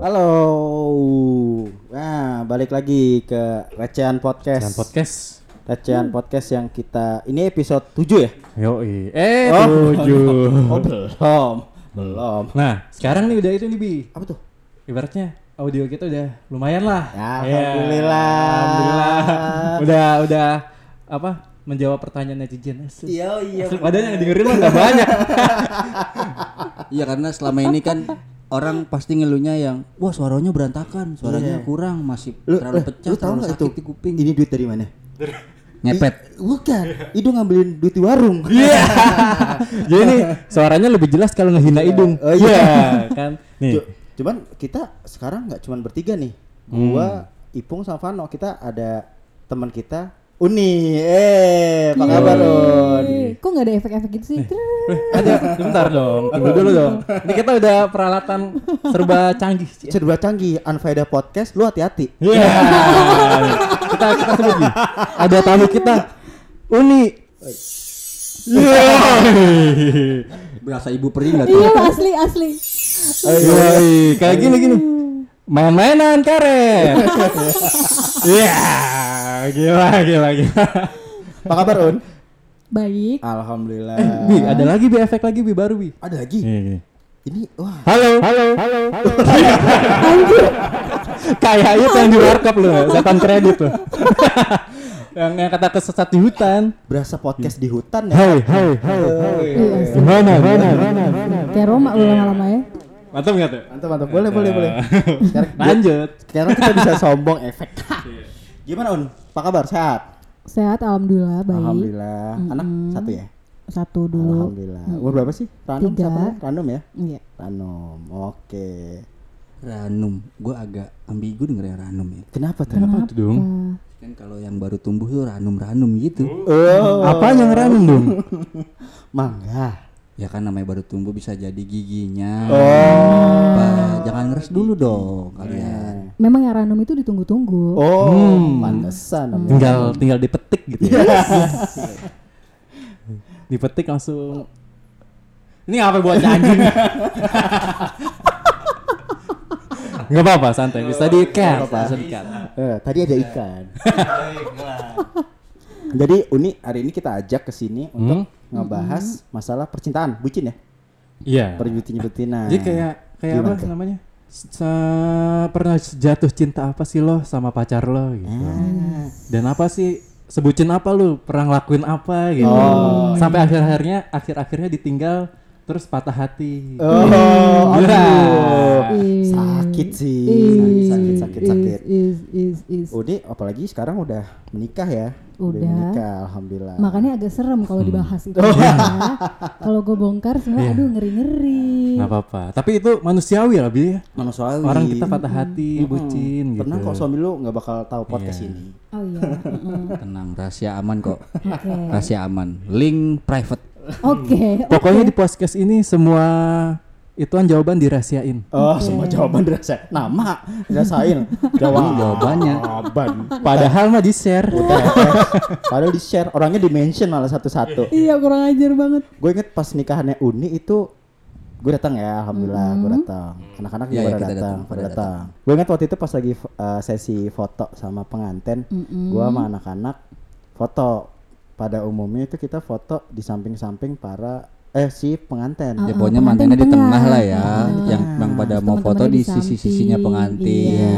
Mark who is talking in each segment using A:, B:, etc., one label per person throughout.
A: Halo. Nah, balik lagi ke Recehan Podcast.
B: Dan podcast.
A: Recehan Podcast yang kita ini episode 7 ya?
B: Yoi. Eh,
A: Oh.
B: tujuh.
A: Oh, belum. Belum.
B: Nah, sekarang nih udah itu nih Bi.
A: Apa tuh?
B: Ibaratnya audio kita udah lumayan lah.
A: Ya, alhamdulillah.
B: alhamdulillah. Udah udah apa? Menjawab pertanyaan netizen.
A: Iya, iya.
B: Padahal yang dengerin mah nggak banyak.
C: Iya karena selama ini kan orang pasti ngeluhnya yang wah suaranya berantakan, suaranya
A: Iya.
C: kurang, masih
A: Lu,
C: terlalu
A: eh,
C: pecah,
A: lu tahu
C: terlalu
A: nggak
C: sakit
A: itu?
C: di kuping.
A: Ini duit dari mana?
C: Ngepet.
A: I- bukan. Itu ngambilin duit di warung.
B: Iya. Jadi nih suaranya lebih jelas kalau ngehina hidung.
A: Oh, iya.
B: kan. Nih.
A: Cu- Cuman kita sekarang nggak cuman bertiga nih. Gua, Ipung sama Vano. Kita ada teman kita Uni. Eh, apa kabar Un?
D: Eh, Kok nggak ada efek-efek gitu sih?
B: Eh, ada bentar dong. Tunggu dulu dong. Ini kita udah peralatan serba canggih.
A: Serba canggih, Unfaida Podcast, lu hati-hati.
B: Iya. kita kita sebut nih. Ada tamu kita. Uni. Iya.
C: Berasa ibu peri nggak tuh?
D: Iya asli asli.
B: Yoi, kayak gini gini. Main-mainan karet. Iya. Gila gila gila.
A: Apa kabar Un?
D: Baik.
A: Alhamdulillah.
B: Bi, ada lagi bi efek lagi bi baru bi.
A: Ada lagi. Ini wah.
B: Halo, halo, halo, halo. Kayak itu yang di warkop lu, setan kredit tuh. yang yang kata kesesat di hutan.
A: Berasa podcast di hutan ya.
B: Hai, hai, hai.
D: Iya.
B: Gimana, gimana, gimana, gimana?
D: Kayak Roma lu lama-lama ya.
B: Mantap nggak tuh?
A: Mantap mantap. Boleh boleh boleh. Sekarang
B: Lanjut.
A: sekarang kita bisa sombong efek. Gimana Un? Apa kabar? Sehat?
D: Sehat alhamdulillah baik.
A: Alhamdulillah. Anak satu ya?
D: Satu dulu.
A: Alhamdulillah. Umur berapa sih? Random
D: Tiga.
A: siapa? Random ya?
D: Iya.
A: Random. Oke.
C: Ranum, gue agak ambigu dengernya ranum ya.
A: Kenapa tuh?
B: Kenapa tuh dong?
C: Kan kalau yang baru tumbuh tuh ranum-ranum gitu.
A: Oh,
B: Apa yang ranum dong?
A: mangga.
C: Ya kan namanya baru tumbuh bisa jadi giginya.
A: Oh.
C: Apa, jangan ngeres dulu dong kalian.
D: Memang yang random itu ditunggu-tunggu.
A: Oh,
B: Hmm.
A: pantesan. namanya.
B: Tinggal tinggal dipetik gitu ya. dipetik langsung. Ini apa buat anjing? Enggak apa-apa, santai. Bisa di-cat. Bisa.
A: Eh, tadi ada ikan. Jadi Uni hari ini kita ajak ke sini untuk ngebahas masalah percintaan, bucin ya?
B: Iya.
A: Perbutin-butinan.
B: Jadi kayak kayak
A: Gimana
B: apa namanya? Se- pernah jatuh cinta apa sih lo sama pacar lo gitu.
A: Ah.
B: Dan apa sih sebutin apa lu? Pernah ngelakuin apa gitu.
A: Oh.
B: Sampai akhir-akhirnya akhir-akhirnya ditinggal terus patah hati.
A: Oh,
B: Iya.
A: aduh.
D: Ih.
A: Sakit sih.
D: Ih.
A: Sakit, sakit, sakit.
D: Is, is, is, is.
A: Uni apalagi sekarang udah menikah ya?
D: Udah.
A: menikah, alhamdulillah.
D: Makanya agak serem kalau dibahas itu.
A: Oh.
D: ya. Kalau gue bongkar semua,
B: Iya.
D: aduh ngeri-ngeri.
B: Nggak apa-apa. Tapi itu manusiawi lah bi.
A: manusiawi.
B: Orang kita patah hati, bucin gitu.
A: Pernah kok suami lu nggak bakal tahu podcast
B: Iya.
A: ini.
D: Oh iya. heeh.
C: Tenang, rahasia aman kok.
D: Oke.
C: Rahasia aman. Link private.
D: Oke.
B: Pokoknya di podcast ini semua ituan jawaban dirahasiain.
A: Oh, semua jawaban dirasa. Nama dirasain. Jawab
C: Jawabannya.
A: Jawaban.
B: Padahal mah di-share.
A: Padahal di share orangnya di mention malah satu-satu.
D: Iya kurang ajar banget.
A: Gue inget pas nikahannya Uni itu gue datang ya, alhamdulillah gue datang. Anak-anak juga
C: Iya, iya,
A: pada
C: kita
A: datang,
C: datang,
A: pada datang. Gue inget waktu itu pas lagi uh, sesi foto sama pengantin, gue sama anak-anak foto. Pada umumnya itu kita foto di samping-samping para eh si pengantin.
C: Ya
D: Ah,
C: pokoknya mantannya di tengah
D: tengah.
C: lah ya.
D: Ah.
C: Yang yang pada mau foto di
D: di
C: sisi-sisinya pengantin.
D: Iya.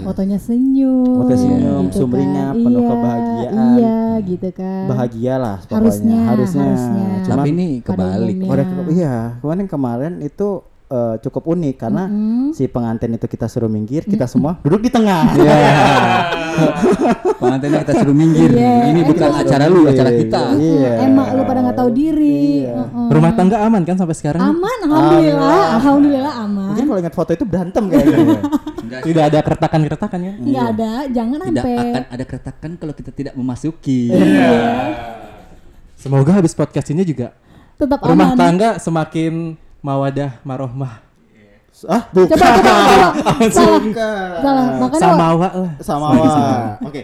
D: Fotonya senyum.
A: Foto senyum,
D: gitu
A: sumringah,
D: kan.
A: penuh
D: Iya,
A: kebahagiaan.
D: Iya, gitu kan.
A: Bahagia lah pokoknya.
D: Harusnya,
A: harusnya.
D: harusnya.
A: Cuman
C: Tapi ini kebalik.
A: ke- iya, kemarin kemarin itu eh, cukup unik karena si pengantin itu kita suruh minggir, kita semua duduk di tengah.
C: Pengantinnya kita suruh minggir.
D: Iya.
C: Ini bukan acara lu, acara kita.
A: Iya.
D: Emak lu pada nggak tahu diri.
A: Iya.
D: Heeh.
B: Rumah tangga aman kan sampai sekarang?
D: Aman, alhamdulillah, alhamdulillah aman.
A: Mungkin kalau ingat foto itu berantem kayaknya.
B: Tidak ada keretakan-keretakan ya?
D: Nggak ada, jangan
C: Tidak
D: sampai.
C: akan ada keretakan kalau kita tidak memasuki.
B: Semoga habis podcast ini juga
D: Tetap
B: rumah
D: aman.
B: tangga semakin mawadah marohmah.
A: ah, bukan.
D: Coba, coba, coba. Salah, salah. Makanya
B: Samawa lah.
A: Sama Wak. Oke.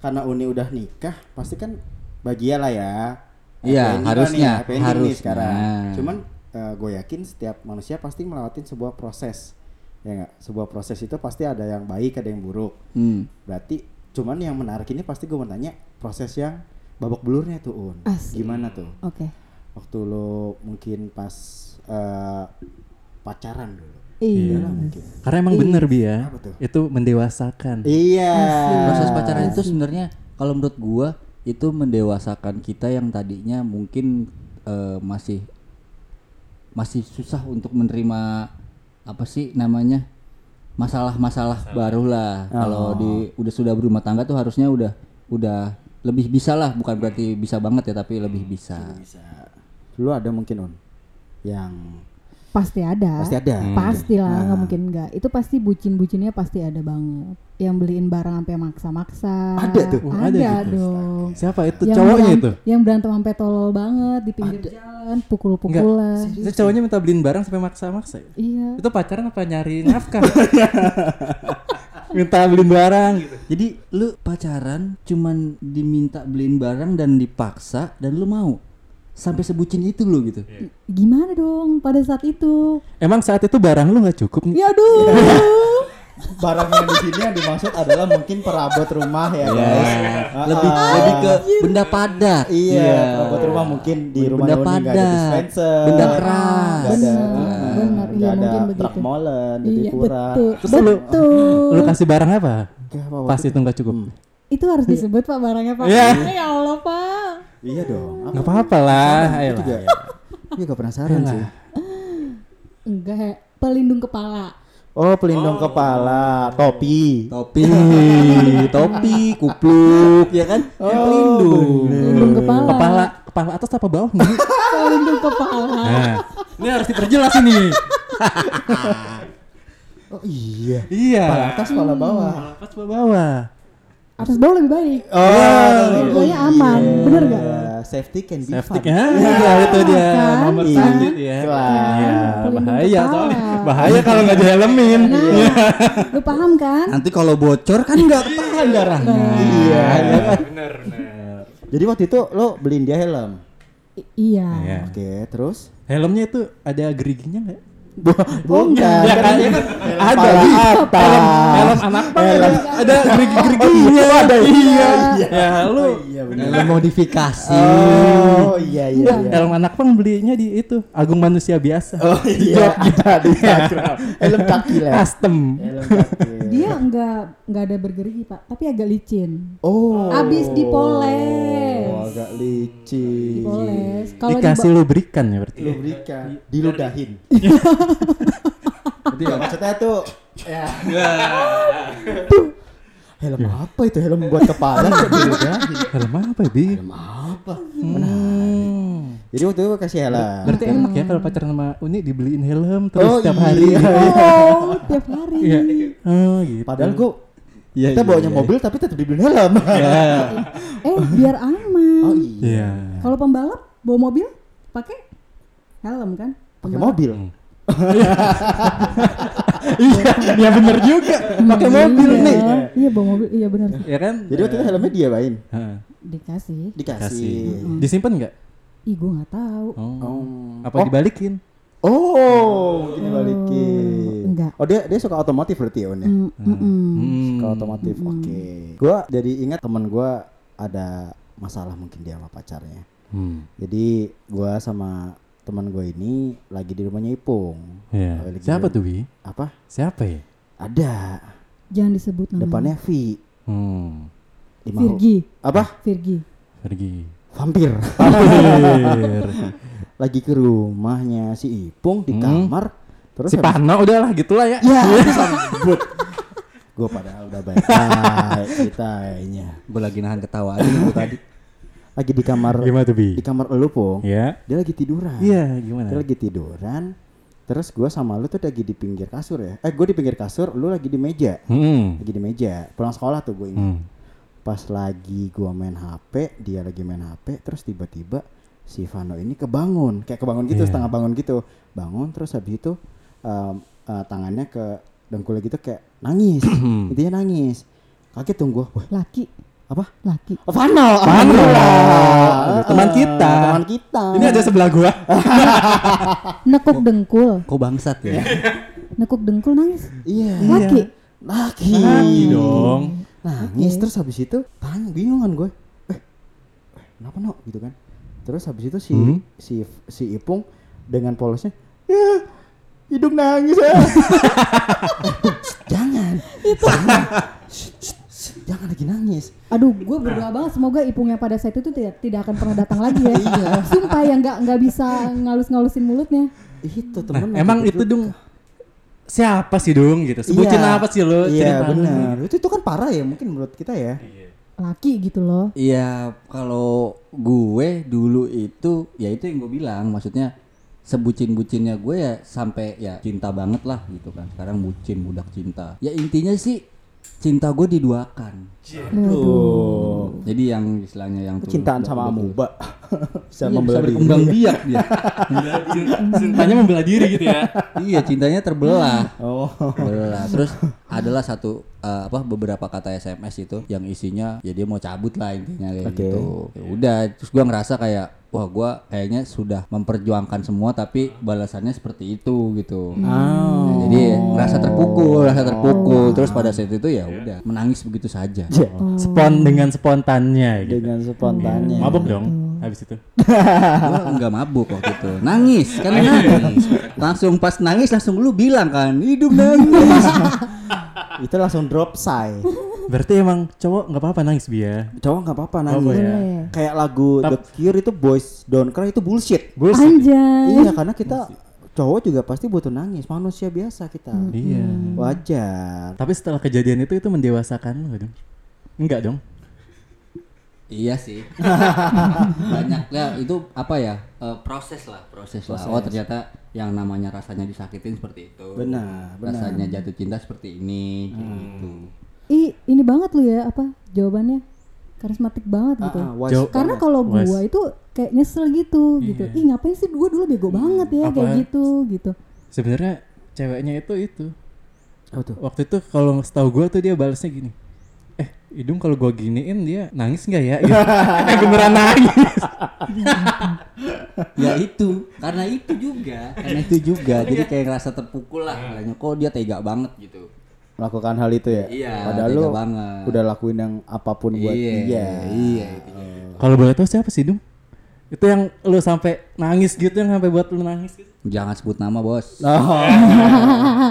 A: Karena Uni udah nikah, pasti kan bahagia lah ya.
C: Iya, harusnya,
A: nih, ending nih sekarang. Cuman gue yakin setiap manusia pasti melewati sebuah proses ya nggak sebuah proses itu pasti ada yang baik ada yang buruk
C: Hmm.
A: berarti cuman yang menarik ini pasti gue mau tanya proses yang babak belurnya tuh un
D: Asik.
A: gimana tuh
D: Oke.
A: waktu lo mungkin pas eh, pacaran dulu
D: Iya.
A: lah mungkin
B: Karena emang bener bi ya. Itu mendewasakan.
A: iya
C: Proses pacaran itu sebenarnya kalau menurut gua itu mendewasakan kita yang tadinya mungkin eh, masih masih susah untuk menerima apa sih namanya masalah-masalah baru lah. Kalau di udah sudah berumah tangga tuh harusnya udah udah lebih bisa lah, bukan berarti bisa banget ya tapi lebih bisa.
A: bisa lu ada mungkin un yang
D: Pasti ada.
A: pasti ada
D: Pasti lah,
A: Nah.
D: nggak mungkin nggak. Itu pasti bucin-bucinnya pasti ada banget. Yang beliin barang sampai maksa-maksa.
A: Ada tuh?
B: Oh,
D: ada,
B: ada gitu?
D: dong.
B: Siapa itu
D: Yang
B: cowoknya itu?
D: Yang berantem sampai tolol banget di pinggir jalan, pukul-pukulan.
B: Itu cowoknya minta beliin barang sampai maksa-maksa. ya?
D: Iya.
B: Itu pacaran apa nyari nafkah? minta beliin barang gitu.
C: Jadi lu pacaran cuman diminta beliin barang dan dipaksa dan lu mau sampai sebucin itu lu gitu.
D: Gimana dong pada saat itu?
B: Emang saat itu barang lu nggak cukup?
D: Ya aduh.
A: barang yang di sini yang dimaksud adalah mungkin perabot rumah ya guys Ah,
C: lebih
A: ah.
C: lebih ke benda padat.
A: Iya, perabot rumah mungkin di rumah
C: Benda
A: nggak ada
C: padat,
A: dispenser,
C: benda keras.
A: nggak ada,
D: Benar,
A: ah.
D: Iya,
A: ada
D: mungkin
A: truk molen, jadi
D: Iya
A: kurang.
D: betul.
B: Terus lu
D: betul.
B: lu kasih barang apa?
A: Oke, apa
B: Pas
A: waktu
B: itu nggak cukup.
D: Itu harus disebut Pak barangnya Pak.
B: Iya.
D: Ya Allah Pak.
A: Iya dong. Apa?
B: Nggak apa-apa lah.
A: Juga. Iya, gak penasaran
B: Ayolah.
A: sih.
D: Enggak, pelindung kepala.
A: Oh, pelindung kepala, topi.
C: Topi, topi, kupluk, ya kan?
A: Oh,
C: Pelindung.
D: Pelindung kepala.
B: Kepala kepala atas apa bawah nih?
D: Pelindung kepala.
B: Nah, ini harus diperjelas ini.
A: Oh iya.
B: iya.
A: Kepala atas, kepala bawah.
B: Atas apa bawah?
D: Atas bawah lebih baik.
A: Oh,
D: Dua-duanya aman, bener gak?
A: iya. Safety can be
B: Safety
A: fun.
B: ya, iya itu dia
D: Kan?
B: nomor
A: Iya.
B: selanjut ya.
A: Wah.
B: Iya, bahaya soalnya. Bahaya kalau nggak dihelemin. Iya.
D: Lu paham kan?
C: Nanti kalau bocor kan nggak ketahan darahnya.
A: Iya.
B: Bener, bener.
A: Jadi waktu itu lo beliin dia helm.
D: I- iya.
B: Iya.
A: Oke, terus?
B: Helmnya itu ada geriginya nggak?
A: Bukan.
B: Ya kan, ya kan ada apa? Helm anak pang ada, ada gerigi-geriginya. ada. Iya. Ya lu
A: Iya
C: Helm modifikasi.
A: Oh iya iya. iya.
B: helm anak pang belinya di itu Agung Manusia Biasa.
A: Oh iya. Ada di Instagram. Helm kaki lah.
B: Custom.
A: Helm kaki.
D: Dia enggak enggak ada bergerigi, Pak, tapi agak licin.
A: Oh.
D: Abis dipoles.
A: Oh, agak licin.
D: Dipoles. Kalau
B: Dikasih lubrikan ya berarti.
A: Lu berikan, diludahin. Jadi ya, maksudnya tuh ya. Helm apa itu? Helm buat kepala?
B: Helm apa, Bi?
A: Helm apa?
B: Hmm.
A: Jadi waktu itu kasih helm.
B: Berarti enak ya kalau pacaran sama Uni dibeliin helm terus
A: Oh,
B: setiap
A: iya.
B: hari.
D: Oh, tiap hari.
B: Iya. Oh, gitu.
A: Padahal gua
C: Iya,
A: kita
C: iya,
A: bawanya
C: iya.
A: mobil tapi tetap dibeliin helm.
D: Eh, biar aman.
A: Oh iya.
B: Iya.
D: Kalau pembalap bawa mobil pakai helm kan?
A: Pakai mobil.
B: Iya, iya bener juga. Pakai mobil
D: Iya.
B: nih.
D: Iya, bawa mobil. Iya benar.
B: Ya kan?
A: Jadi waktu itu helmnya dia main.
B: Heeh.
D: Dikasih.
A: Dikasih.
B: Kasih. Disimpan nggak?
D: Ih, gua nggak tahu.
B: Oh.
A: Oh.
B: Apa dibalikin?
A: Oh, mungkin dibalikin.
D: Enggak.
A: Oh dia dia suka otomotif berarti ya Un ya?
D: Mm, mm, mm.
B: Hmm.
A: Suka otomotif. Oke. Gua jadi ingat teman gua ada masalah mungkin dia sama pacarnya.
B: Hmm.
A: Jadi gua sama teman gue ini lagi di rumahnya Ipung.
B: Iya.
A: Lagi
B: Siapa tuh, Bi?
A: Apa?
B: Siapa ya?
A: Ada.
D: Jangan disebut namanya.
A: Depannya V.
B: Hmm.
D: Virgi.
A: Apa?
D: Virgi.
B: Pergi.
A: Vampir.
B: Hampir.
A: lagi ke rumahnya si Ipung di
B: Hmm.
A: kamar. Terus
B: si Pano udahlah gitulah ya.
A: Ya, sebut. Gue padahal udah baik baik ceritanya.
C: Gue lagi nahan ketawa aja gua tadi.
A: Lagi di kamar
B: Gimana tuh, Bi?
A: di kamar elu Pung.
B: Ya.
A: Dia lagi tiduran.
B: Iya, gimana?
A: Dia lagi tiduran. Terus gue sama lu tuh lagi di pinggir kasur ya. Eh gue di pinggir kasur, lu lagi di meja.
B: Hmm.
A: Lagi di meja. Pulang sekolah tuh gue ingat.
B: Hmm.
A: Pas lagi gua main HP, dia lagi main HP, terus tiba-tiba si Vano ini kebangun, kayak kebangun gitu,
B: Iya.
A: setengah bangun gitu. Bangun terus habis itu em, eh, tangannya ke dengkulnya gitu kayak nangis. Intinya nangis. Kaget. Wah,
D: Laki.
A: Apa?
D: Laki.
A: Oh, Vano.
B: Vano. Teman kita.
A: Teman kita.
B: Ini aja sebelah gua.
D: Nekuk dengkul.
C: Kok bangsat ya?
D: Nekuk dengkul nangis.
A: Iya.
D: Laki.
A: Laki.
B: Laki dong.
A: Nangis terus habis itu tanya bingung kan gue. Eh, eh, kenapa no gitu kan. Terus habis itu si
B: Hmm.
A: si si Ipung dengan polosnya ya hidung nangis ya. jangan. Jangan. Shh, shh, jangan lagi nangis.
D: Aduh, gue berdoa banget semoga ipungnya pada saat itu tidak tidak akan pernah datang lagi ya. Sumpah yang nggak nggak bisa ngalus-ngalusin mulutnya.
A: Itu
B: Nah,
A: temen
B: emang
A: waktu
B: itu dong siapa sih dong gitu? Sebutin
A: Iya.
B: apa sih lo?
A: Iya
B: Ceritain.
A: benar. Itu itu kan parah ya mungkin menurut kita ya.
D: Laki gitu loh.
C: Iya, kalau gue dulu itu ya itu yang gue bilang, maksudnya sebucin-bucinnya gue ya sampai ya cinta banget lah gitu kan. Sekarang bucin budak cinta. Ya intinya sih cinta gue diduakan.
A: Tuh.
C: Jadi yang istilahnya yang
A: Cintaan sama amuba. bisa
C: Iya,
A: membelah
C: bisa
A: diri.
C: biak dia.
B: Cintanya membela diri gitu ya.
C: iya, cintanya terbelah.
A: Oh.
C: Terbelah. Terus adalah satu eh, apa beberapa kata SMS itu yang isinya ya dia mau cabut lah intinya kayak
A: Oke.
C: gitu. Ya udah, terus gua ngerasa kayak wah gua kayaknya sudah memperjuangkan semua tapi balasannya seperti itu gitu.
A: Oh.
C: Nah, jadi ngerasa terpukul, ngerasa terpukul. Terus pada saat itu ya udah menangis begitu saja.
A: Ya,
B: Spon dengan spontannya gitu.
A: dengan spontannya.
B: Mabuk dong habis itu.
C: gua enggak mabuk waktu itu. Nangis, kan nangis. Langsung pas nangis langsung lu bilang kan, hidup nangis.
A: Itu langsung drop say.
B: Berarti emang cowok nggak apa-apa nangis Bia.
A: Cowok nggak apa-apa
B: Oh,
A: nangis.
B: boleh.
D: Boleh.
A: Kayak lagu The Cure itu Boys Don't Cry itu bullshit.
B: Bullshit.
D: Anjay.
A: Iya karena kita cowok juga pasti butuh nangis. Manusia biasa kita.
B: Iya.
A: Wajar.
B: Tapi setelah kejadian itu itu mendewasakan lo dong? Enggak dong.
C: Iya sih. Banyak ya itu apa ya? eh, proses lah, proses, lah. Oh ternyata yang namanya rasanya disakitin seperti itu.
A: Benar, benar.
C: Rasanya jatuh cinta seperti ini, gitu.
D: Ih, ini banget lu ya apa jawabannya? Karismatik banget gitu.
A: Wise
B: Jauh-
D: Karena kalau
B: Wise.
D: gua itu kayak nyesel gitu gitu. Ih, ngapain sih gua dulu bego banget ya kayak
B: Apa-
D: gitu gitu.
B: Sebenarnya ceweknya itu itu.
A: Apa tuh?
B: Waktu itu kalau setahu gua tuh dia balasnya gini. Hidung kalau gua giniin dia nangis nggak ya? Gitu. Eh, beneran nangis.
C: ya itu, karena itu juga, karena itu juga. Jadi kayak ngerasa terpukul lah, kayaknya kok dia tega banget gitu.
A: Melakukan hal itu ya.
C: Iya,
A: Padahal
C: tega
A: lu
C: banget.
A: udah lakuin yang apa pun buat
C: Iya,
A: dia.
C: iya, itu.
B: Kalau boleh tahu siapa sih, Dung? Itu yang lu sampai nangis gitu yang sampai buat lu nangis gitu.
C: Jangan sebut nama bos,
A: Oh.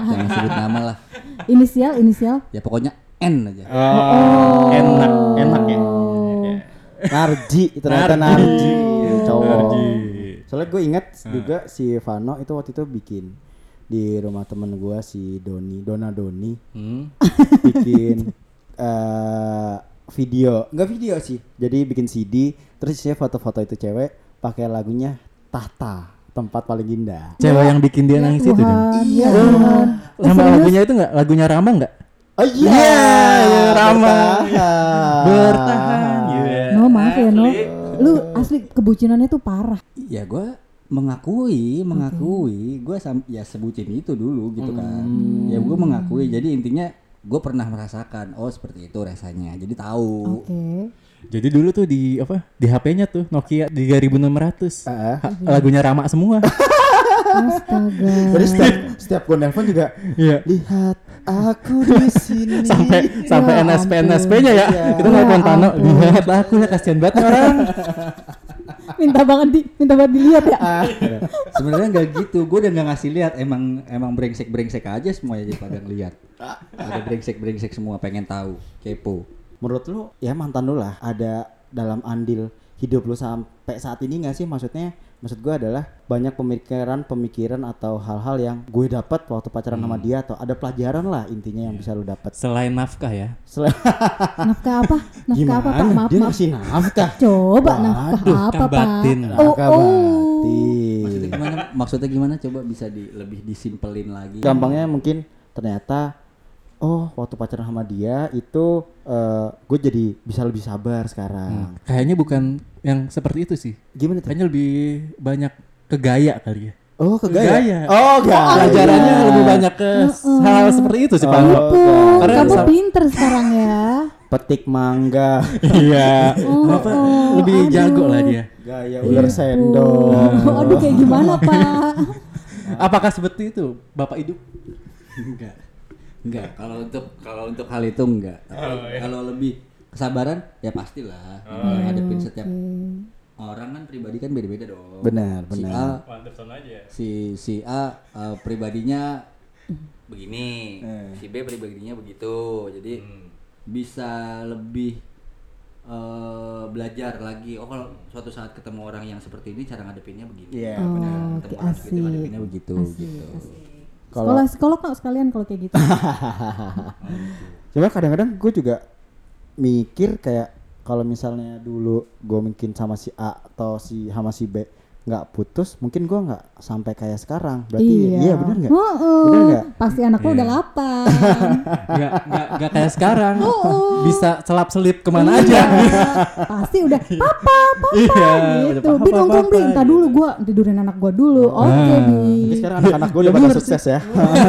C: jangan sebut nama lah.
D: Inisial, inisial.
C: Ya pokoknya N aja.
B: Enak, enak ya.
A: Narji ternyata Narji. Cowok.
B: Narji.
A: Soalnya gue ingat juga si Vano itu waktu itu bikin di rumah temen gue si Doni, Dona Doni
C: Hmm.
A: bikin eh video, enggak video sih. Jadi bikin CD, terus isinya foto-foto itu cewek pakai lagunya Tahta, tempat paling indah.
B: Cewek yang bikin dia nangis itu, Dung.
D: Tuhan,
A: Iya.
D: ya Tuhan.
B: Sama lagunya itu enggak? Lagunya Rama enggak?
A: Oh iya,
B: Iya, Rama.
A: bertahan.
B: Bertahan. Iya.
D: No maaf ya No. Lu asli kebucinannya tuh parah.
C: Ya gue mengakui, mengakui, gue ya sebutin itu dulu gitu kan. Ya gue mengakui. Jadi intinya gue pernah merasakan, oh seperti itu rasanya. Jadi tahu.
D: Oke.
B: Jadi dulu tuh di apa? Di HP-nya tuh Nokia 3600.
A: Ah.
B: Ha- lagunya Rama semua.
D: Astaga.
A: Terus setiap setiap gue nelpon juga
B: Iya.
A: lihat aku di sini.
B: sampai sampai
D: Ya
B: NSP
D: ampun.
B: NSP-nya ya.
A: Iya.
B: Kita nelpon
D: Ya
B: Tano, lihat aku ya kasihan banget orang.
D: minta banget di minta banget dilihat ya.
C: Sebenarnya nggak gitu. Gue udah nggak ngasih lihat. Emang emang brengsek brengsek aja semuanya jadi pada ngeliat. Ada brengsek brengsek semua pengen tahu, kepo.
A: Menurut lu ya mantan lu lah ada dalam andil hidup lu sampai saat ini nggak sih maksudnya maksud gue adalah banyak pemikiran-pemikiran atau hal-hal yang gue dapat waktu pacaran sama dia atau ada pelajaran lah intinya yang bisa lu dapat.
B: Selain nafkah ya.
A: Selain
D: Nafkah apa? Nafkah apa Pak? Maaf
A: dia
D: maaf.
A: ngasih nafkah.
D: Coba
A: Waduh,
D: nafkah apa
B: kan
D: Pak?
B: batin.
D: Oh,
A: Nafkah
D: oh.
A: batin.
C: Maksudnya gimana? Maksudnya gimana? Coba bisa di lebih disimpelin lagi.
A: Gampangnya mungkin ternyata oh waktu pacaran sama dia itu eh, gue jadi bisa lebih sabar sekarang.
B: Kayaknya bukan yang seperti itu sih.
A: Gimana tuh?
B: Kayaknya lebih banyak ke gaya kali ya.
A: Oh ke
B: Gaya.
A: gaya. Oh gaya.
B: Pelajarannya lebih banyak ke hal seperti itu sih Pak.
A: Oh,
B: Karena
D: kamu pinter sekarang ya.
A: petik mangga,
B: Iya.
D: Oh, oh,
B: lebih
D: aduh.
B: jago lah dia.
A: gaya ular sendok.
D: Oh, aduh kayak gimana pak?
B: Apakah seperti itu, Bapak hidup?
C: enggak enggak kalau untuk kalau untuk hal itu enggak. Tapi kalau lebih kesabaran ya pastilah. Ngadepin setiap orang kan pribadi kan beda-beda dong.
A: Benar,
C: si
A: benar.
C: A si si A eh, pribadinya begini
A: Eh.
C: si B pribadinya begitu. Jadi bisa lebih eh, belajar lagi. Oh kalau suatu saat ketemu orang yang seperti ini cara ngadepinnya begini.
A: Iya,
D: Oh,
A: benar.
C: ketemu itu
D: asik.
C: ngadepinnya begitu
D: Asik,
C: gitu.
D: asik.
A: Kalau-
D: Sekolah psikolog kok sekalian kalau kayak gitu.
A: Cuma kadang-kadang gue juga mikir kayak kalau misalnya dulu gue mungkin sama si A atau si sama si B nggak putus, mungkin gue nggak sampai kayak sekarang. Berarti iya, bener nggak?
D: Heeh.
A: Bener nggak?
D: Pasti anak lo
B: Iya.
D: udah lapar.
B: Enggak enggak enggak kayak sekarang.
D: Oh.
B: Bisa selap-selip ke mana aja.
D: Iya. Pasti udah papa, papa
B: Iya,
D: gitu.
B: papa,
D: Bi nongkrong
B: papa,
D: bi, entar
B: gitu.
D: dulu gua tidurin anak gua dulu. Oke,
B: Nah.
D: Bi.
A: Sekarang anak-anak gue udah
B: Ya
A: pada sukses ya.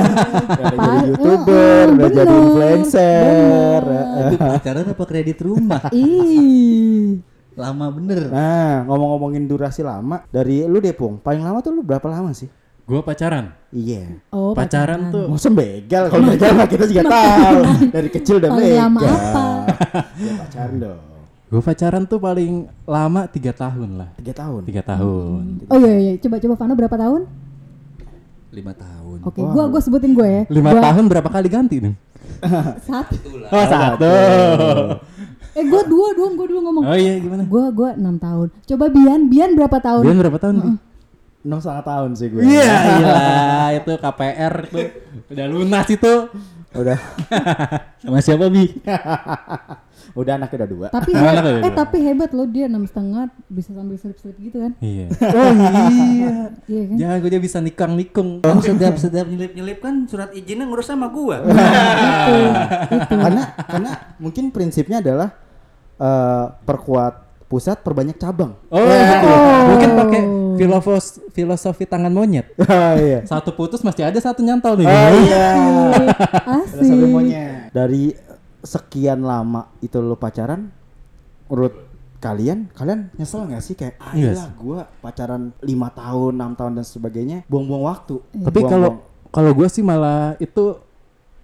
A: jadi youtuber, udah jadi influencer.
C: itu pacaran apa kredit rumah
D: Ih.
C: Lama bener
A: Nah, ngomong-ngomongin durasi lama, dari lu deh Pung, paling lama tuh lu berapa lama sih?
B: Gua pacaran.
A: Iya.
D: Oh,
B: pacaran tuh
A: Mau begal, kalau begal mah kita juga tahu. Dari kecil udah
D: Paling lama
A: begal.
D: apa?
A: Ya pacaran dong.
B: Gue pacaran tuh paling lama tiga tahun lah.
A: Tiga tahun.
B: Tiga tahun.
D: Oh iya iya, coba coba Vano berapa tahun?
C: lima tahun
D: Oke, gua gua sebutin gue ya.
B: Lima
D: Gua
B: tahun berapa kali ganti nih?
D: Satu.
B: Oh satu.
D: Eh, gua dua dong, gua dulu ngomong.
B: Oh iya gimana?
D: Gua gua enam tahun. Coba Bian, Bian berapa tahun?
B: Bian berapa tahun? Bi?
A: Enam setengah tahun sih gue.
B: Iya iya itu KPR tuh udah lunas itu.
A: Udah,
C: sama siapa bi
A: udah anaknya udah dua.
D: Tapi
B: tuh,
D: eh
B: Bian?
D: tapi hebat loh dia enam setengah bisa sambil selip-selip gitu kan?
B: Iya. Oh iya.
D: Iya kan?
B: Jangan gue dia bisa nikang nikung.
C: kan setiap setiap nyelip nyelip kan surat izinnya ngurus sama gua
A: karena karena mungkin prinsipnya adalah eh, perkuat pusat perbanyak cabang.
B: Oh betul. Mungkin pakai filosofis filosofi tangan monyet.
A: Oh iya.
B: Satu putus masih ada satu nyantol nih.
A: Oh iya.
D: Asik.
A: Filosofi monyet. Dari sekian lama itu lu pacaran, menurut kalian, kalian nyesel nggak sih kayak ah
B: Iya
A: gila, gua pacaran lima tahun, enam tahun dan sebagainya, buang-buang waktu.
B: Tapi kalau kalau gue sih malah itu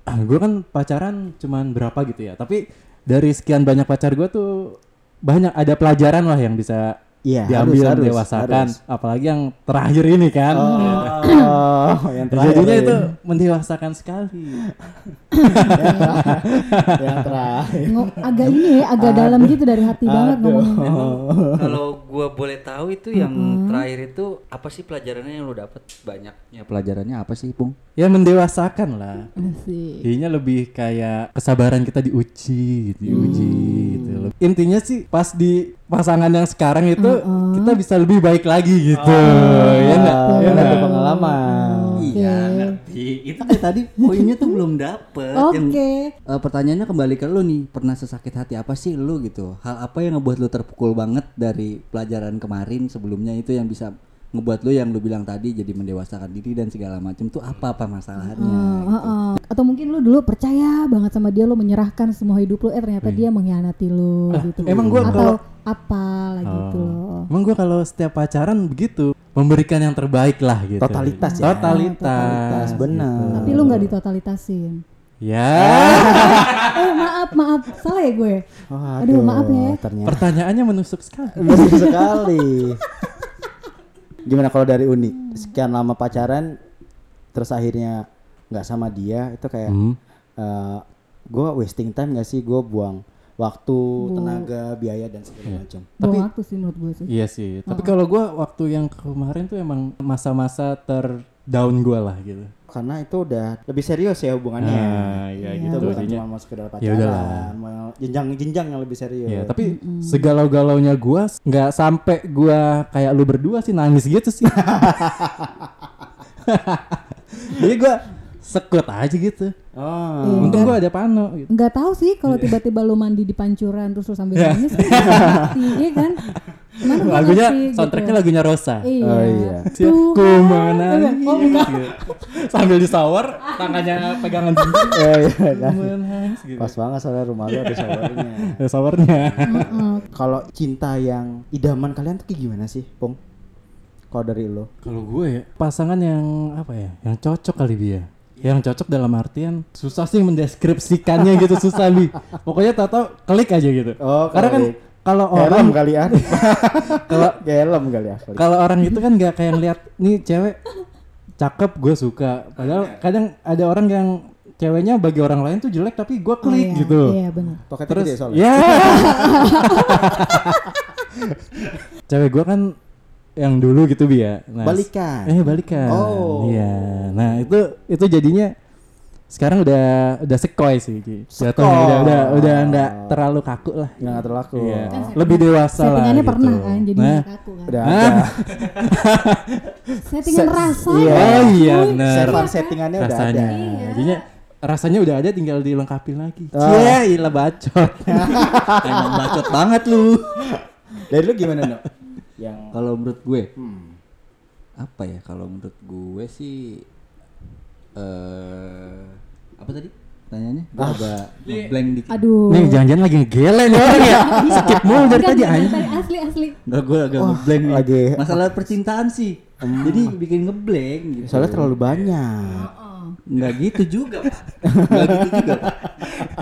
B: ah, gue kan pacaran cuman berapa gitu ya. Tapi dari sekian banyak pacar gue tuh banyak ada pelajaran lah yang bisa
A: Iya,
B: diambil
A: harus,
B: mendewasakan.
A: harus.
B: Apalagi yang terakhir ini kan.
A: Oh, yang terakhir
B: Jadinya
A: ini.
B: itu mendewasakan sekali.
A: yang terakhir.
D: Ngo- agak ini ya, agak dalam gitu dari hati banget ngomongnya.
C: kalau gua boleh tahu itu yang terakhir itu apa sih pelajarannya yang lo dapet banyak ya pelajarannya apa sih pung
B: Ya mendewasakan lah.
D: Asik.
B: Jadinya lebih kayak kesabaran kita diuji gitu, diuji gitu. loh. Intinya sih pas di pasangan yang sekarang itu kita bisa lebih baik lagi gitu. ya enggak?
A: Ah,
B: Ya
A: kan ada
B: nggak?
A: pengalaman.
C: iya ngerti itu tadi poinnya tuh belum dapet Yang,
D: Oke.
C: eh, pertanyaannya kembali ke lu nih pernah sesakit hati apa sih lu gitu hal apa yang ngebuat lu terpukul banget dari pelajaran kemarin sebelumnya itu yang bisa ngebuat lu yang lu bilang tadi jadi mendewasakan diri dan segala macam tuh apa apa masalahnya
D: Ah, ah, ah. Atau mungkin lu dulu percaya banget sama dia, lu menyerahkan semua hidup lu, eh ternyata dia mengkhianati lu gitu.
B: emang gua
D: Atau
B: kalau-
D: apa lah gitu loh.
B: Emang gue kalau setiap pacaran begitu memberikan yang terbaik lah gitu.
A: Totalitas ya.
B: Totalitas.
A: Totalitas, benar.
D: Tapi lu nggak ditotalitasin.
B: Ya.
D: eh maaf maaf, salah ya gue.
A: Waduh,
D: Aduh, maaf ya.
A: Ternyata
B: Pertanyaannya menusuk sekali.
A: Betul sekali. Gimana kalau dari Uni? Sekian lama pacaran, terus akhirnya nggak sama dia, itu kayak
B: Hmm.
A: gue wasting time gak sih? Gue buang waktu, tenaga, biaya dan segala macam.
D: Buang waktu sih menurut gue sih.
B: Iya sih. Tapi kalau gue waktu yang kemarin tuh emang masa-masa terdown gue lah gitu.
A: Karena itu udah lebih serius ya hubungannya.
B: Nah, iya
A: Itu
B: gitu.
A: bukan
B: Jadinya-
A: cuma mau sekedar
B: Ya udahlah.
A: pacaran, mau jenjang-jenjang yang lebih serius.
B: Iya, tapi segalau-galaunya gue nggak sampai gue kayak lu berdua sih nangis gitu sih. Jadi gue sekut aja gitu.
A: Oh,
B: Untung gue ada pano gitu.
D: Nggak tahu sih kalau tiba-tiba lu mandi di pancuran terus lu sambil nangis, kan iya kan? Mana gua
B: Lagunya
D: ngerti, gitu.
B: soundtracknya lagunya Rosa.
D: Iya.
A: Oh, iya.
B: Ku menangis.
D: Oh, enggak.
B: gitu. sambil di shower tangannya pegangan cincin
A: Iya, iya, kan.
B: Menangis gitu.
A: Pas banget soalnya rumah lu ada showernya.
B: Ada showernya
D: Heeh.
A: Kalau cinta yang idaman kalian tuh kayak gimana sih, Pong? Kalau dari lo?
B: kalau gue ya pasangan yang apa ya yang cocok kali dia yang cocok dalam artian susah sih mendeskripsikannya gitu susah bi pokoknya tahu klik aja gitu
A: Oh,
B: karena kan kalau orang
A: kali ya.
B: kalau
A: helm kali ya.
B: kalau orang itu kan nggak kayak ngeliat nih cewek cakep gue suka padahal kadang ada orang yang ceweknya bagi orang lain tuh jelek tapi gue
D: Oh,
B: klik
D: iya,
B: gitu
D: Iya benar.
A: Pokoknya
B: terus
A: gede soalnya.
B: ya cewek gue kan yang dulu gitu bi ya nah,
A: Balikan.
B: eh balikan
A: Oh.
B: iya nah itu itu jadinya sekarang udah udah sekoy sih Ki. Jatuhnya
A: Sekoy.
B: udah udah udah nggak terlalu kaku lah
A: Nggak terlaku.
B: Iya. lebih dewasa lah
D: Settingannya
B: gitu.
D: pernah kan jadi
B: nah,
D: nggak kaku kan.
A: Udah ada.
D: Settingan
A: Se-
D: rasa.
A: iya.
B: oh iya
D: Cuy.
B: benar
A: Sevan settingannya udah ada.
B: rasanya jadinya rasanya udah ada tinggal dilengkapi lagi
A: Oh.
B: Cie, ilah bacot
C: Emang bacot banget lu.
A: Dari lu gimana, No? Yang
C: Kalau menurut gue,
A: hmm.
C: apa ya? Kalau menurut gue sih eh apa tadi? Tanyanya? Gue agak blank dikit.
D: Aduh.
B: nih jangan-jangan lagi ngegele nih orang ya skip mulu dari tadi anjing
D: asli asli.
C: Nggak, gue agak ngeblank nih.
A: lagi-
C: Masalah percintaan sih. Jadi bikin ngeblank gitu.
A: soalnya terlalu banyak.
C: Nggak gitu juga, Pak. Nggak gitu juga, Pak.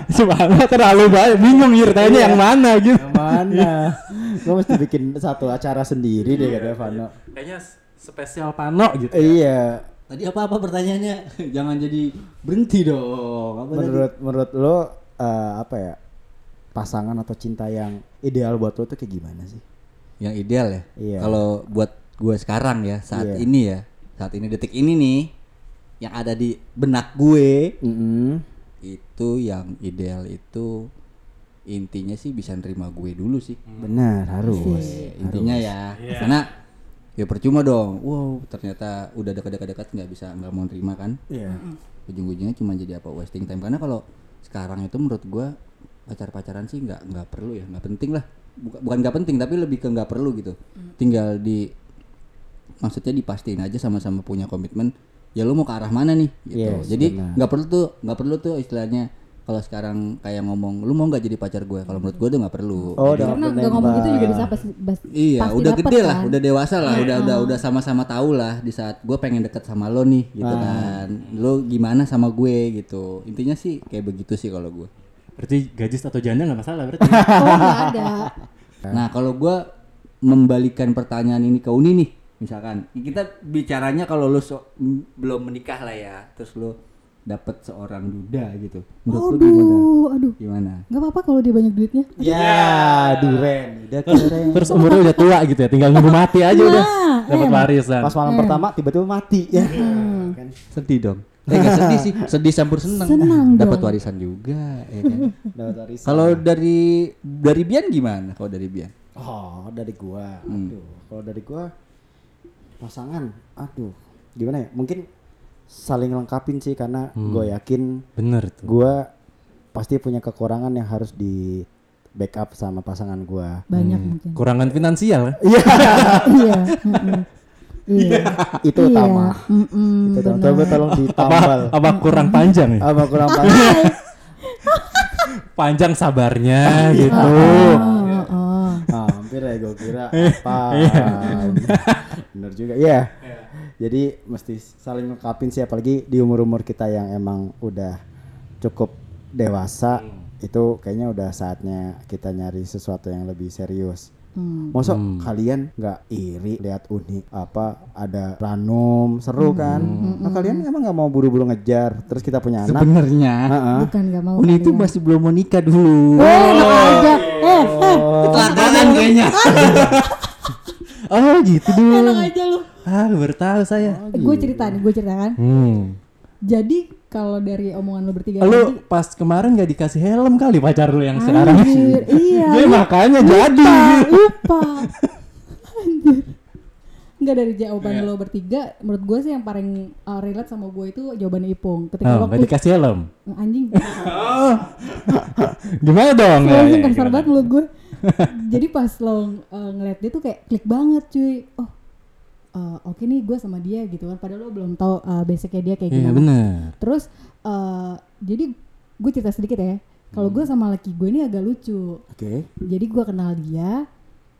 B: Subhanallah terlalu banyak bingung ya tanya yang mana gitu
A: Yang mana? Gue mesti bikin satu acara sendiri deh katanya Vano.
B: kayaknya spesial pano gitu
A: Iya.
C: Tadi apa-apa pertanyaannya? Jangan jadi berhenti dong. Apa tadi?
A: Menurut menurut lo eh, apa ya? Pasangan atau cinta yang ideal buat lo tuh kayak gimana sih?
C: Yang ideal ya.
A: Iya.
C: Kalau buat gue sekarang ya, saat
A: Iya.
C: ini ya, saat ini detik ini nih, yang ada di benak gue
A: Mm-mm.
C: Itu yang ideal itu intinya sih bisa nerima gue dulu sih.
A: Benar harus.
C: Eh, intinya ya, karena ya percuma dong. Wow, ternyata udah dekat-dekat nggak bisa nggak mau terima kan?
A: Iya.
C: Ujung-ujungnya cuma jadi apa wasting time. Karena kalau sekarang itu menurut gue pacar-pacaran sih nggak nggak perlu ya, nggak penting lah. Buka- bukan nggak penting tapi lebih ke nggak perlu gitu. Tinggal di maksudnya dipastiin aja sama-sama punya komitmen ya lu mau ke arah mana nih gitu
A: Yes,
C: jadi nggak perlu tuh nggak perlu tuh istilahnya kalau sekarang kayak ngomong lu mau nggak jadi pacar gue kalau menurut gue tuh nggak perlu
A: Oh,
C: Jadi-
A: udah
D: Karena nggak ngomong gitu juga bisa pasti,
C: Iya,
D: pasti
C: udah gede lah,
D: kan.
C: udah dewasa lah, udah udah udah sama-sama tahu lah di saat gue pengen deket sama lo nih, gitu kan. Lo gimana sama gue gitu. Intinya sih kayak begitu sih kalau gue.
B: berarti gadis atau janda nggak masalah berarti
D: Oh nggak ada.
C: Nah kalau gue membalikan pertanyaan ini ke Uni nih, misalkan kita bicaranya kalau lo so- belum menikah lah ya, terus lo dapet seorang duda gitu, menurut lo gimana?
D: Aduh, aduh.
C: Gimana?
D: Nggak apa-apa kalau dia banyak duitnya.
A: Ya, duren. Udah duren.
B: terus umurnya udah tua gitu ya tinggal nunggu mati aja udah dapat warisan
A: Pas malam pertama tiba-tiba mati ya. Kan?
C: Sedih dong. Eh gak sedih sih, sedih campur seneng.
D: Senang
C: Dapat
D: dong.
C: warisan juga, ya kan?
A: Dapat warisan.
C: Kalau dari dari Bian gimana? Kalau dari Bian?
A: Oh, dari gua.
C: Hmm.
A: Aduh, kalau dari gua pasangan, aduh. Gimana ya? Mungkin saling lengkapin sih karena
C: Hmm.
A: gue yakin
B: bener tuh
A: gua pasti punya kekurangan yang harus di backup sama pasangan gua.
D: Banyak mungkin.
B: kurangan finansial ya?
A: Iya,
D: iya. mm-mm. Iya.
A: itu
D: Iya,
A: utama.
D: mm-mm,
A: Itu utama. Coba tolong
B: apa
A: ditambal.
B: apa kurang panjang ya
A: Apa kurang panjang?
B: panjang sabarnya gitu
D: Oh, oh.
A: Ah, hampir ya gue kira apa. Bener juga. Iya. Jadi mesti saling lengkapin sih apalagi di umur-umur kita yang emang udah cukup dewasa itu kayaknya udah saatnya kita nyari sesuatu yang lebih serius.
D: Hmm.
A: Masa kalian nggak iri lihat unik apa ada ranum seru kan? Nah, kalian emang nggak mau buru-buru ngejar terus kita punya anak?
C: Sebenarnya.
D: Bukan nggak mau.
C: Uni itu masih belum mau nikah dulu.
D: Eh, enak aja. Eh, eh.
C: Kecelakaan kayaknya.
B: oh gitu dulu
D: Enak aja lu.
B: ah baru tahu saya
D: Gue cerita nih, gue cerita kan.
B: hmm.
D: Jadi kalau dari omongan lu bertiga
B: lu
D: tadi,
B: pas kemarin gak dikasih helm kali pacar lu yang sekarang
D: Anjir, iya.
B: Dia makanya jadi
D: lupa, lupa. Anjir. Enggak dari jawaban
B: Iya.
D: lo bertiga, menurut gue sih yang paling uh, relate sama gue itu jawabannya Ipung. Ketika
B: oh,
D: lo klik,
B: dikasih helm
D: anjing,
B: gimana dong Ya, ya,
D: kasar
B: gimana?
D: banget menurut gue. Jadi pas lo uh, ngeliat dia tuh kayak klik banget cuy. Oh eh, oke nih gue sama dia gitu kan padahal lo belum tahu eh, basicnya dia kayak
B: Iya
D: gimana
B: bener.
D: terus eh, jadi gue cerita sedikit ya kalau gue sama laki gue ini agak lucu
A: Oke.
D: jadi gue kenal dia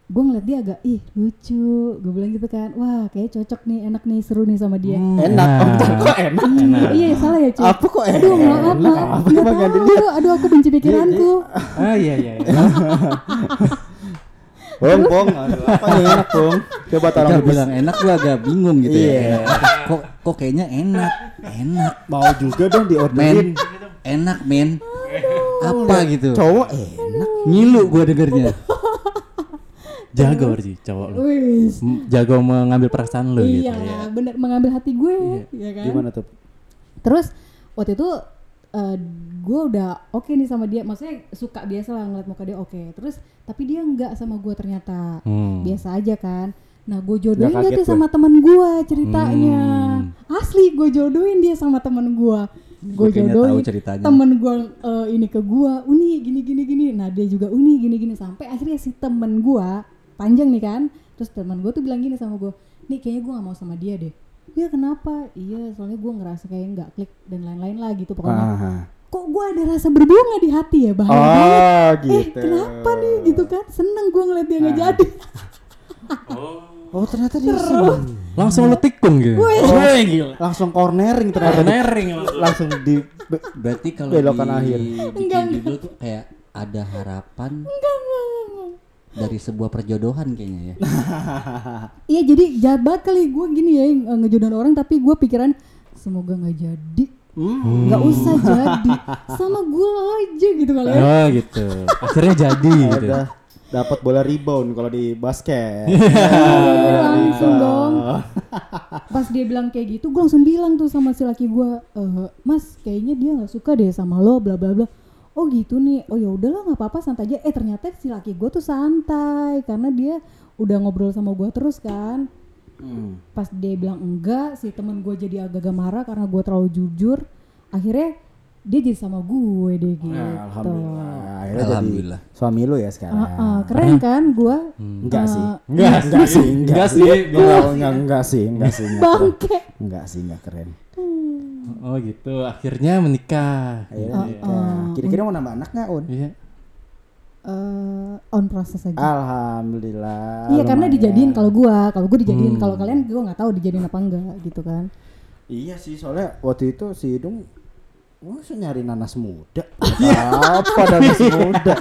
D: gue ngeliat dia agak ih lucu gue bilang gitu kan wah kayak cocok nih enak nih seru nih sama dia
A: Enak. Oh, kok enak?
D: iya salah ya cuy
A: Apa kok enak?
D: aduh maaf
A: Enak
D: maaf nggak
A: Yandri?
D: tahu aduh aku benci pikiranku
B: Ah iya iya. iya.
A: Bong, bong. Aduh, apa yang enak, Bong? Coba tolong
C: bilang enak gua agak bingung gitu
A: Iya.
C: ya. Kok kok kayaknya enak, enak.
A: mau juga dong
C: Men,
A: diorderin.
C: enak men. Apa gitu?
A: Cowok enak.
C: Ngilu gua dengernya.
B: Jago sih cowok lu. Jago mengambil perasaan lu gitu
D: iya
B: ya.
D: bener mengambil hati gue ya kan
A: Gimana tuh?
D: terus waktu itu eh, gue udah oke nih sama dia. Maksudnya suka biasa lah ngeliat muka dia oke. Terus tapi dia enggak sama gue ternyata.
B: Hmm.
D: biasa aja kan. Nah gue jodohin dia tuh sama temen gue ceritanya.
B: Hmm.
D: asli gue jodohin dia sama temen gue gue jodohin temen gue eh, ini ke gue uni gini gini gini. Nah dia juga uni gini gini. Sampai akhirnya si temen gue panjang nih kan. Terus temen gue tuh bilang gini sama gue nih kayaknya gue gak mau sama dia deh ya kenapa iya soalnya gue ngerasa kayak nggak klik dan lain-lain lah gitu pokoknya
A: Aha.
D: kok gue ada rasa berbunga di hati ya bahaya
A: Oh,
D: banget eh
A: gitu.
D: kenapa nih gitu kan seneng gue ngeliat dia nggak jadi
A: Oh, ternyata dia seneng.
B: Langsung lu tikung gitu.
A: Wih, gila. Langsung cornering ternyata.
B: Nering.
A: Langsung di
C: Berarti kalau
A: Belokan
C: di
A: akhir.
C: bikin judul tuh kayak ada harapan dari sebuah perjodohan kayaknya ya.
D: iya jadi jahat banget kali gue gini ya ngejodohin orang tapi gue pikiran semoga nggak jadi
A: Hmm.
D: nggak usah jadi sama gue aja gitu kali ya
B: Oh gitu. Akhirnya jadi gitu.
A: dapat bola rebound kalau di basket.
D: langsung dong pas dia bilang kayak gitu gue langsung bilang tuh sama si laki gue "Eh, mas kayaknya dia nggak suka deh sama lo bla bla bla oh gitu nih oh ya udahlah nggak apa-apa santai aja eh ternyata si laki gue tuh santai karena dia udah ngobrol sama gue terus kan
A: Hmm.
D: pas dia bilang enggak si temen gue jadi agak-agak marah karena gue terlalu jujur akhirnya dia jadi sama gue deh gitu
A: Nah, alhamdulillah. Akhirnya
C: Alhamdulillah.
A: jadi suami lu ya sekarang.
D: Ah, ah, keren kan gue
A: Enggak sih.
B: Enggak,
A: Enggak sih,
B: Enggak sih.
A: Enggak, enggak, enggak sih, enggak sih, enggak keren.
D: bangke
A: Enggak sih, enggak keren.
B: Oh gitu. Akhirnya menikah.
A: Akhirnya nikah. Kira-kira mau nambah anak nggak, Un?
B: Iya.
D: Eh, on proses aja
A: Alhamdulillah.
D: Iya karena dijadiin kalau gua, kalau gua dijadiin, kalau kalian gua nggak tahu dijadiin apa enggak gitu kan.
A: Iya sih, soalnya waktu itu si Hidung Masa nyari nanas muda?
B: Iya.
A: Apa nanas muda?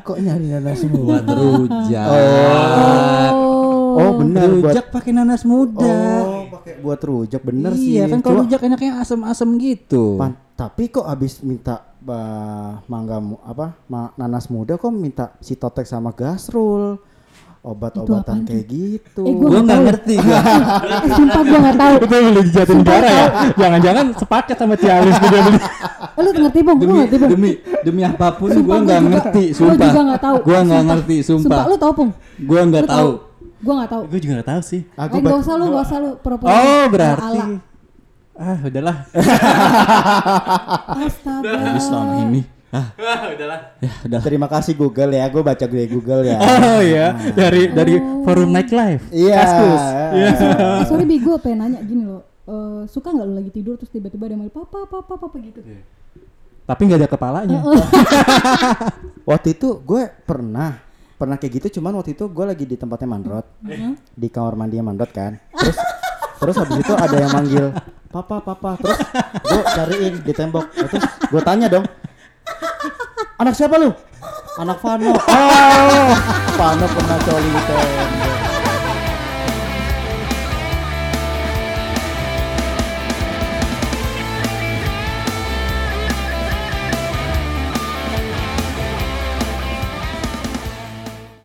A: Kok nyari nanas muda?
C: Buat rujak.
D: Oh,
A: Oh, bener buat
C: Rujak pakai nanas muda.
A: Oh, pakai buat rujak bener sih.
C: iya kan kalau rujak enaknya asam-asam gitu.
A: Pan- tapi kok abis minta bah, mangga mu- apa ma- nanas muda kok minta si totek sama gasrul obat-obatan kayak gitu.
D: Eh, gua nggak
C: ngerti gua.
D: eh, sumpah gua nggak tahu.
B: Itu beli di Jatinegara ya. Jangan-jangan sepaket sama Cialis dia beli.
D: Eh, lu ngerti bang? Gua
C: demi
D: ngerti bang.
C: demi demi apa pun
D: Sumpah,
C: gua nggak ngerti
D: gua
C: sumpah
D: juga nggak tahu.
C: gua nggak
D: Sumpah.
C: ngerti
D: Sumpah
C: sumpah
D: lu tahu pung?
C: gua nggak tahu
D: Gua nggak tahu.
B: Gue juga gak tahu sih.
A: Aku
D: Eh, nggak
A: ba-
D: usah lu, nggak usah lu pura-pura.
B: Oh berarti. Ah udahlah.
D: Astaga.
C: habis selama ini ah
B: udahlah.
C: ya udah
A: Terima kasih Google ya, gue baca gue Google ya.
B: Oh iya, dari dari forum nightlife.
A: Iya.
B: Kaskus. Iya.
D: Eh, sorry bi, gue pengen nanya gini loh. Eh, suka nggak lu lagi tidur terus tiba-tiba ada manggil papa papa papa gitu?
B: Tapi nggak ada kepalanya.
A: Waktu itu gue pernah pernah kayak gitu, cuman waktu itu gue lagi di tempatnya Mandrot, di kamar mandinya Mandrot kan. Terus terus habis itu ada yang manggil papa papa, terus gue cariin di tembok, terus gue tanya dong, anak siapa lu? Anak Vano. Oh, Vano pernah coli di tembok.